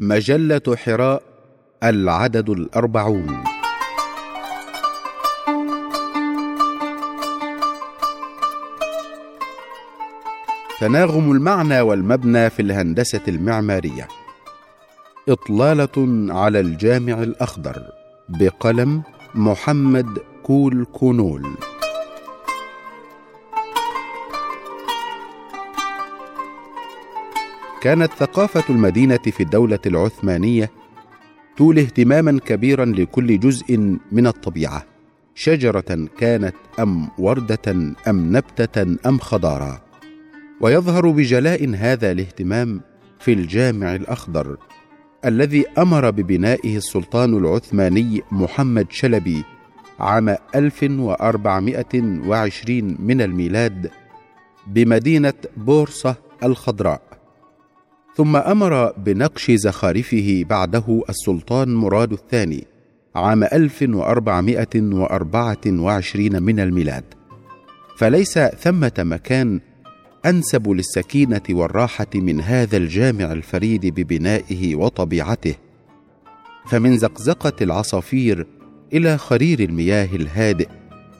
مجلة حراء العدد الأربعون. تناغم المعنى والمبنى في الهندسة المعمارية. إطلالة على الجامع الأخضر بقلم محمد كول كونول. كانت ثقافة المدينة في الدولة العثمانية تولي اهتماما كبيرا لكل جزء من الطبيعة شجرة كانت أم وردة أم نبتة أم خضارا ويظهر بجلاء هذا الاهتمام في الجامع الأخضر الذي أمر ببنائه السلطان العثماني محمد شلبي عام 1420 من الميلاد بمدينة بورصة الخضراء. ثم أمر بنقش زخارفه بعده السلطان مراد الثاني عام 1424 من الميلاد. فليس ثمة مكان أنسب للسكينة والراحة من هذا الجامع الفريد ببنائه وطبيعته. فمن زقزقة العصافير إلى خرير المياه الهادئ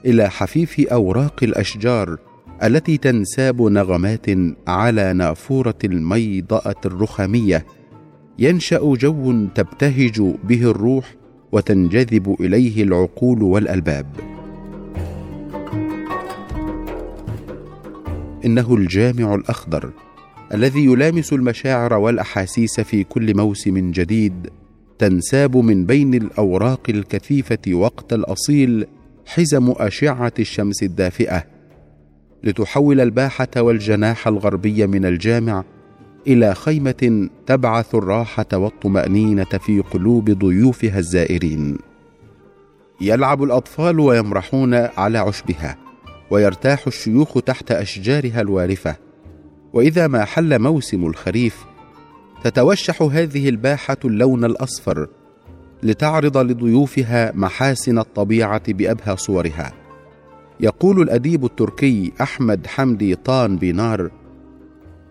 إلى حفيف أوراق الأشجار التي تنساب نغمات على نافورة الميضأة الرخامية. ينشأ جو تبتهج به الروح وتنجذب إليه العقول والألباب. إنه الجامع الأخضر الذي يلامس المشاعر والأحاسيس في كل موسم جديد تنساب من بين الأوراق الكثيفة وقت الأصيل حزم أشعة الشمس الدافئة. لتحول الباحة والجناح الغربي من الجامع إلى خيمة تبعث الراحة والطمأنينة في قلوب ضيوفها الزائرين. يلعب الأطفال ويمرحون على عشبها ويرتاح الشيوخ تحت أشجارها الوارفة. وإذا ما حل موسم الخريف تتوشح هذه الباحة اللون الأصفر لتعرض لضيوفها محاسن الطبيعة بأبهى صورها. يقول الأديب التركي أحمد حمدي طان بينار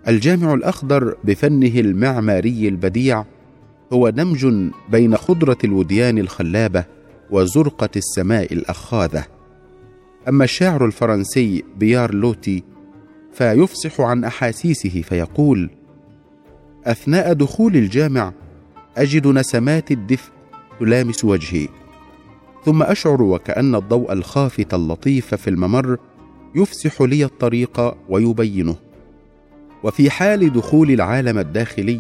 الجامع الأخضر بفنه المعماري البديع هو دمج بين خضرة الوديان الخلابة وزرقة السماء الأخاذة. أما الشاعر الفرنسي بيار لوتي فيفصح عن أحاسيسه فيقول أثناء دخول الجامع أجد نسمات الدفء تلامس وجهي. ثم أشعر وكأن الضوء الخافت اللطيف في الممر يفسح لي الطريق ويبينه. وفي حال دخول العالم الداخلي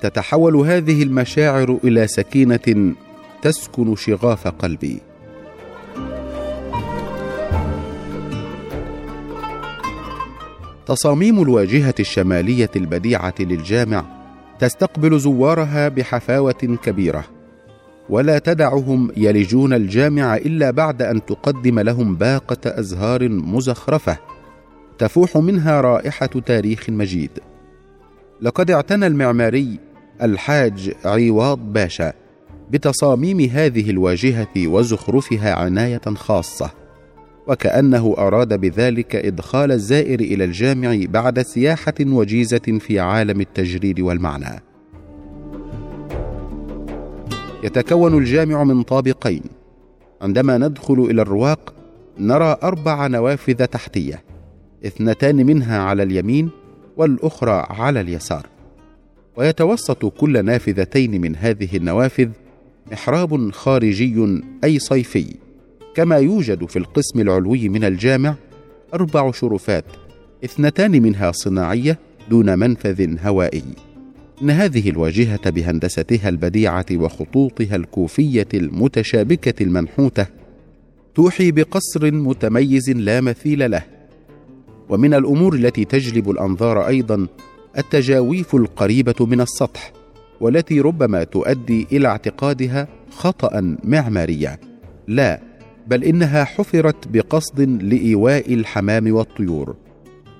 تتحول هذه المشاعر إلى سكينة تسكن شغاف قلبي. تصاميم الواجهة الشمالية البديعة للجامع تستقبل زوارها بحفاوة كبيرة. ولا تدعهم يلجون الجامع إلا بعد أن تقدم لهم باقة أزهار مزخرفة تفوح منها رائحة تاريخ مجيد. لقد اعتنى المعماري الحاج عواض باشا بتصاميم هذه الواجهة وزخرفها عناية خاصة وكأنه أراد بذلك إدخال الزائر إلى الجامع بعد سياحة وجيزة في عالم التجريد والمعنى. يتكون الجامع من طابقين. عندما ندخل إلى الرواق نرى أربع نوافذ تحتية اثنتان منها على اليمين والأخرى على اليسار. ويتوسط كل نافذتين من هذه النوافذ محراب خارجي أي صيفي. كما يوجد في القسم العلوي من الجامع أربع شرفات اثنتان منها صناعية دون منفذ هوائي. إن هذه الواجهة بهندستها البديعة وخطوطها الكوفية المتشابكة المنحوتة توحي بقصر متميز لا مثيل له ومن الأمور التي تجلب الأنظار أيضا التجاويف القريبة من السطح والتي ربما تؤدي إلى اعتقادها خطا معماريا. لا بل إنها حفرت بقصد لإيواء الحمام والطيور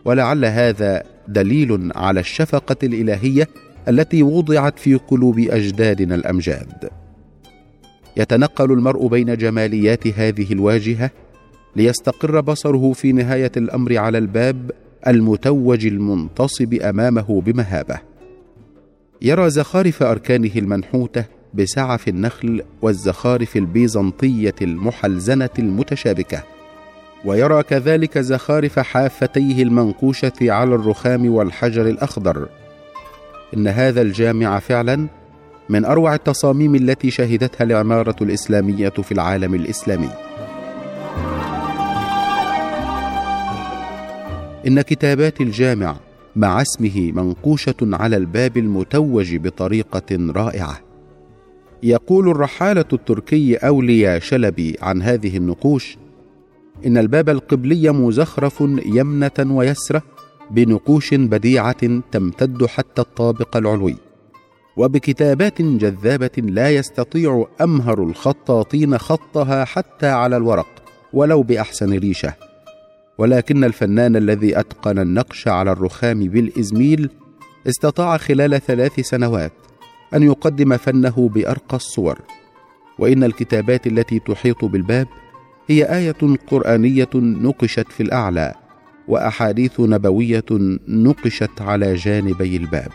ولعل هذا دليل على الشفقة الإلهية التي وضعت في قلوب أجدادنا الأمجاد. يتنقل المرء بين جماليات هذه الواجهة ليستقر بصره في نهاية الأمر على الباب المتوج المنتصب أمامه بمهابة. يرى زخارف أركانه المنحوتة بسعف النخل والزخارف البيزنطية المحلزنة المتشابكة. ويرى كذلك زخارف حافتيه المنقوشة على الرخام والحجر الأخضر إن هذا الجامع فعلا من أروع التصاميم التي شهدتها العمارة الإسلامية في العالم الإسلامي. إن كتابات الجامع مع اسمه منقوشة على الباب المتوج بطريقة رائعة. يقول الرحالة التركي أولياء شلبي عن هذه النقوش إن الباب القبلي مزخرف يمنة ويسرة بنقوش بديعة تمتد حتى الطابق العلوي وبكتابات جذابة لا يستطيع أمهر الخطاطين خطها حتى على الورق ولو بأحسن ريشة. ولكن الفنان الذي أتقن النقش على الرخام بالإزميل استطاع خلال ثلاث سنوات أن يقدم فنه بأرقى الصور. وإن الكتابات التي تحيط بالباب هي آية قرآنية نقشت في الأعلى وأحاديث نبوية نقشت على جانبي الباب.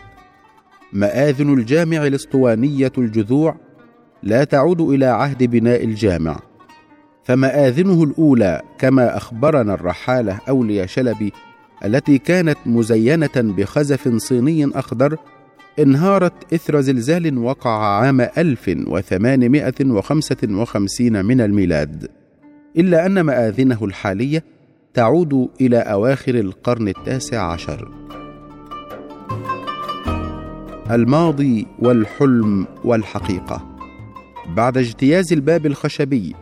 مآذن الجامع الأسطوانية الجذوع لا تعود إلى عهد بناء الجامع فمآذنه الأولى كما أخبرنا الرحالة أولياء شلبي التي كانت مزينة بخزف صيني أخضر انهارت إثر زلزال وقع عام 1855 من الميلاد. إلا أن مآذنه الحالية تعود إلى أواخر القرن التاسع عشر. الماضي والحلم والحقيقة. بعد اجتياز الباب الخشبي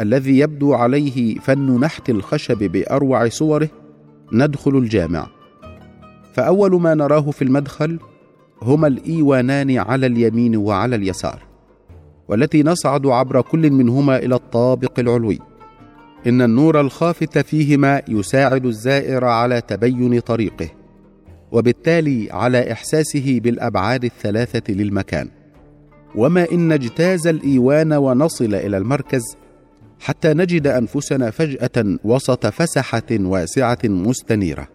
الذي يبدو عليه فن نحت الخشب بأروع صوره ندخل الجامع. فأول ما نراه في المدخل هما الإيوانان على اليمين وعلى اليسار والتي نصعد عبر كل منهما إلى الطابق العلوي. إن النور الخافت فيهما يساعد الزائر على تبين طريقه وبالتالي على إحساسه بالأبعاد الثلاثة للمكان. وما إن نجتاز الإيوان ونصل إلى المركز حتى نجد أنفسنا فجأة وسط فسحة واسعة مستنيرة.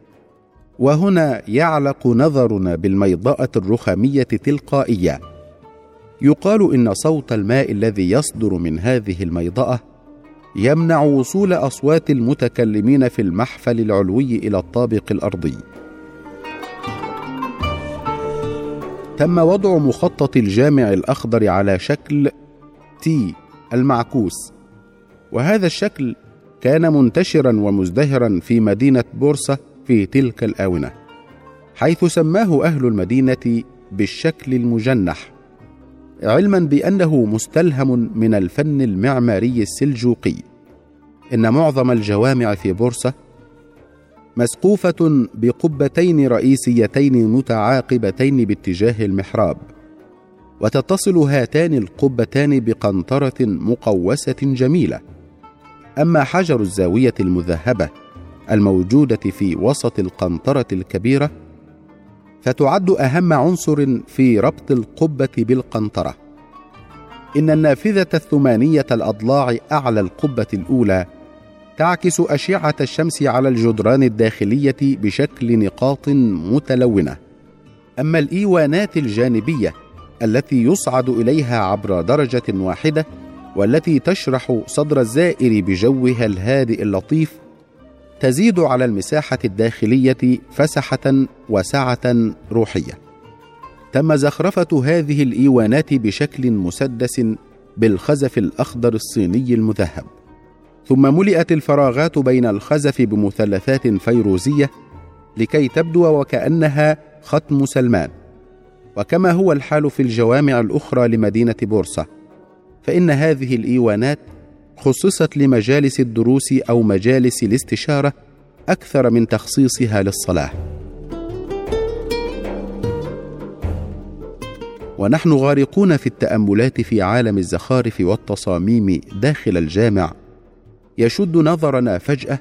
وهنا يعلق نظرنا بالميضاءة الرخامية تلقائية. يقال إن صوت الماء الذي يصدر من هذه الميضاه يمنع وصول أصوات المتكلمين في المحفل العلوي إلى الطابق الأرضي. تم وضع مخطط الجامع الأخضر على شكل تي المعكوس وهذا الشكل كان منتشرا ومزدهرا في مدينة بورصة في تلك الآونة حيث سماه أهل المدينة بالشكل المجنح. علما بأنه مستلهم من الفن المعماري السلجوقي إن معظم الجوامع في بورصة مسقوفة بقبتين رئيسيتين متعاقبتين باتجاه المحراب وتتصل هاتان القبتان بقنطرة مقوسة جميلة. أما حجر الزاوية المذهبة الموجودة في وسط القنطرة الكبيرة فتعد أهم عنصر في ربط القبة بالقنطرة. إن النافذة الثمانية الأضلاع أعلى القبة الأولى تعكس أشعة الشمس على الجدران الداخلية بشكل نقاط متلونة. أما الإيوانات الجانبية التي يصعد إليها عبر درجة واحدة والتي تشرح صدر الزائر بجوها الهادئ اللطيف تزيد على المساحة الداخلية فسحة وسعة روحية. تم زخرفة هذه الإيوانات بشكل مسدس بالخزف الأخضر الصيني المذهب. ثم ملئت الفراغات بين الخزف بمثلثات فيروزية لكي تبدو وكأنها ختم سلمان. وكما هو الحال في الجوامع الأخرى لمدينة بورصة فإن هذه الإيوانات خصصت لمجالس الدروس أو مجالس الاستشارة أكثر من تخصيصها للصلاه ونحن غارقون في التأملات في عالم الزخارف والتصاميم داخل الجامع. يشد نظرنا فجأة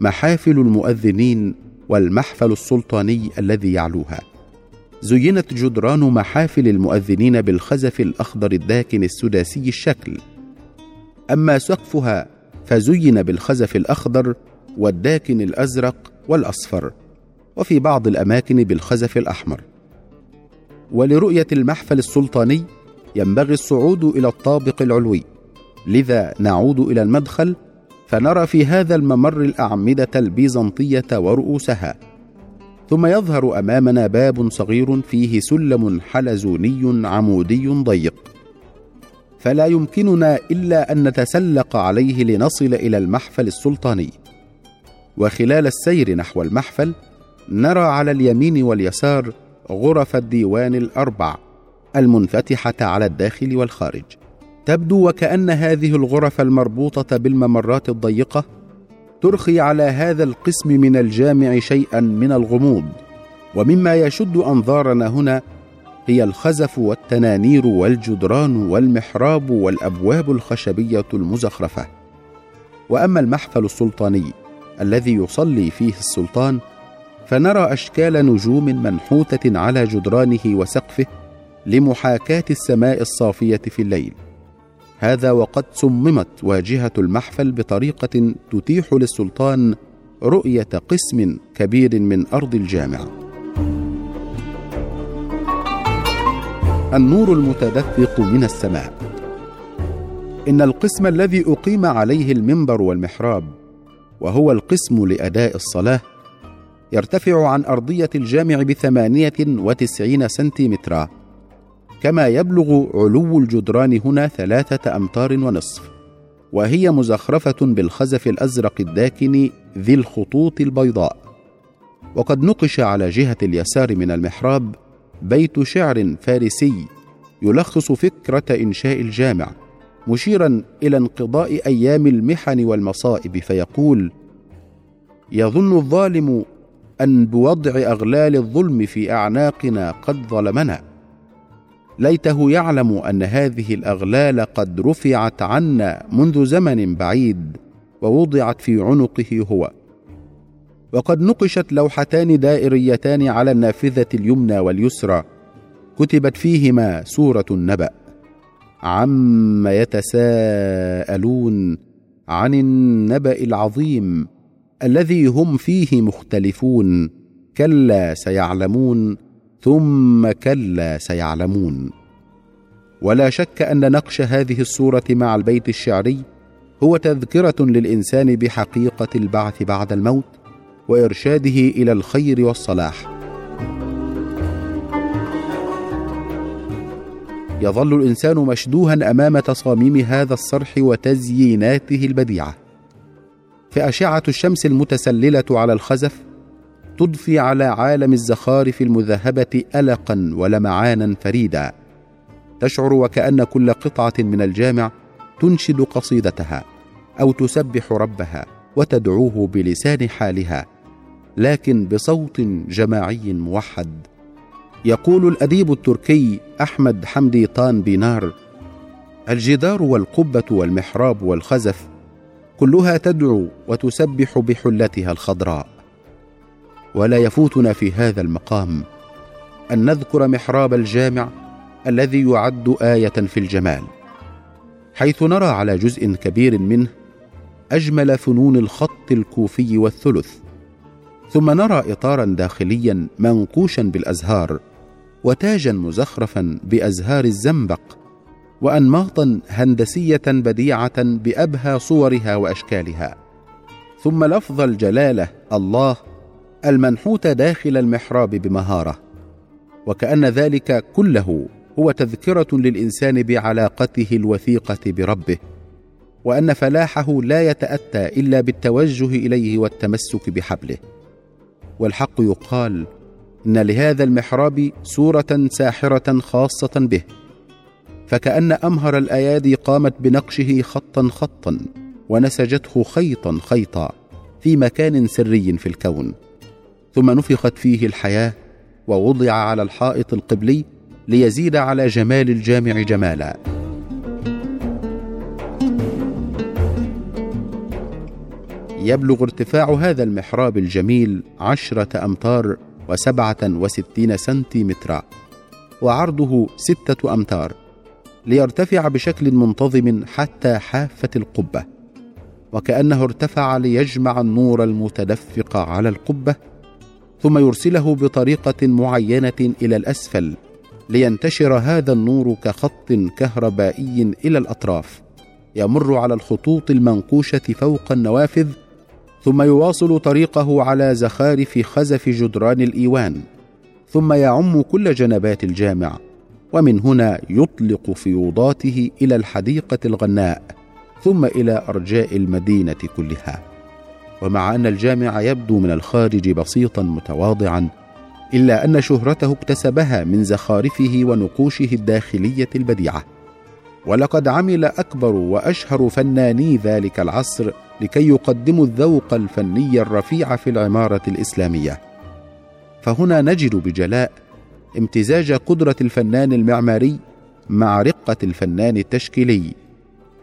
محافل المؤذنين والمحفل السلطاني الذي يعلوها. زينت جدران محافل المؤذنين بالخزف الأخضر الداكن السداسي الشكل. أما سقفها فزين بالخزف الأخضر والداكن الأزرق والأصفر وفي بعض الأماكن بالخزف الأحمر. ولرؤية المحفل السلطاني ينبغي الصعود إلى الطابق العلوي لذا نعود إلى المدخل فنرى في هذا الممر الأعمدة البيزنطية ورؤوسها. ثم يظهر أمامنا باب صغير فيه سلم حلزوني عمودي ضيق. فلا يمكننا إلا أن نتسلق عليه لنصل إلى المحفل السلطاني. وخلال السير نحو المحفل نرى على اليمين واليسار غرف الديوان الأربع المنفتحة على الداخل والخارج. تبدو وكأن هذه الغرف المربوطة بالممرات الضيقة ترخي على هذا القسم من الجامع شيئا من الغموض. ومما يشد أنظارنا هنا هي الخزف والتنانير والجدران والمحراب والأبواب الخشبية المزخرفة وأما المحفل السلطاني الذي يصلي فيه السلطان فنرى أشكال نجوم منحوتة على جدرانه وسقفه لمحاكاة السماء الصافية في الليل هذا وقد صممت واجهة المحفل بطريقة تتيح للسلطان رؤية قسم كبير من أرض الجامع. النور المتدفق من السماء. إن القسم الذي أقيم عليه المنبر والمحراب وهو القسم لأداء الصلاة يرتفع عن أرضية الجامع بثمانية وتسعين سنتيمترا كما يبلغ علو الجدران هنا ثلاثة أمتار ونصف وهي مزخرفة بالخزف الأزرق الداكن ذي الخطوط البيضاء وقد نقش على جهة اليسار من المحراب بيت شعر فارسي يلخص فكرة إنشاء الجامع مشيرا إلى انقضاء أيام المحن والمصائب فيقول يظن الظالم أن بوضع أغلال الظلم في أعناقنا قد ظلمنا. ليته يعلم أن هذه الأغلال قد رفعت عنا منذ زمن بعيد ووضعت في عنقه هو. وقد نقشت لوحتان دائريتان على النافذة اليمنى واليسرى. كتبت فيهما سورة النبأ. عم يتساءلون عن النبأ العظيم الذي هم فيه مختلفون. كلا سيعلمون ثم كلا سيعلمون. ولا شك ان نقش هذه الصورة مع البيت الشعري هو تذكره للانسان بحقيقه البعث بعد الموت. وإرشاده إلى الخير والصلاح. يظل الإنسان مشدوها أمام تصاميم هذا الصرح وتزييناته البديعة. فأشعة الشمس المتسللة على الخزف تضفي على عالم الزخارف المذهبة القا ولمعانا فريدا. تشعر وكأن كل قطعة من الجامع تنشد قصيدتها أو تسبح ربها وتدعوه بلسان حالها. لكن بصوت جماعي موحد. يقول الأديب التركي أحمد حمدي طان بينار الجدار والقبة والمحراب والخزف كلها تدعو وتسبح بحلتها الخضراء. ولا يفوتنا في هذا المقام أن نذكر محراب الجامع الذي يعد آية في الجمال. حيث نرى على جزء كبير منه أجمل فنون الخط الكوفي والثلث. ثم نرى اطارا داخليا منقوشا بالأزهار وتاجا مزخرفا بأزهار الزنبق وانماطا هندسية بديعة بأبهى صورها وأشكالها. ثم لفظ الجلالة الله المنحوت داخل المحراب بمهارة. وكأن ذلك كله هو تذكرة للإنسان بعلاقته الوثيقة بربه وأن فلاحه لا يتأتى إلا بالتوجه إليه والتمسك بحبله. والحق يقال إن لهذا المحراب سورة ساحرة خاصة به فكأن أمهر الأيادي قامت بنقشه خطا خطا ونسجته خيطا خيطا في مكان سري في الكون ثم نفخت فيه الحياة ووضع على الحائط القبلي ليزيد على جمال الجامع جمالا. يبلغ ارتفاع هذا المحراب الجميل عشرة أمتار وسبعة وستين سنتيمترا وعرضه ستة أمتار ليرتفع بشكل منتظم حتى حافة القبة وكأنه ارتفع ليجمع النور المتدفق على القبة ثم يرسله بطريقة معينة إلى الأسفل لينتشر هذا النور كخط كهربائي إلى الأطراف يمر على الخطوط المنقوشه فوق النوافذ ثم يواصل طريقه على زخارف خزف جدران الإيوان ثم يعم كل جنبات الجامع ومن هنا يطلق فيوضاته إلى الحديقة الغناء ثم إلى أرجاء المدينة كلها. ومع أن الجامع يبدو من الخارج بسيطا متواضعا إلا أن شهرته اكتسبها من زخارفه ونقوشه الداخلية البديعة. ولقد عمل أكبر وأشهر فناني ذلك العصر لكي يقدموا الذوق الفني الرفيع في العمارة الإسلامية. فهنا نجد بجلاء امتزاج قدرة الفنان المعماري مع رقة الفنان التشكيلي.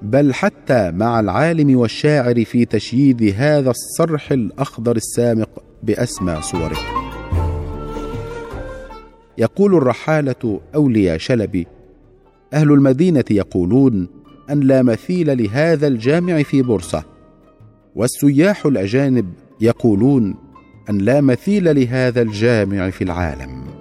بل حتى مع العالم والشاعر في تشييد هذا الصرح الأخضر السامق بأسمى صوره. يقول الرحالة أولياء شلبي أهل المدينة يقولون أن لا مثيل لهذا الجامع في بورصة. والسياح الأجانب يقولون أن لا مثيل لهذا الجامع في العالم.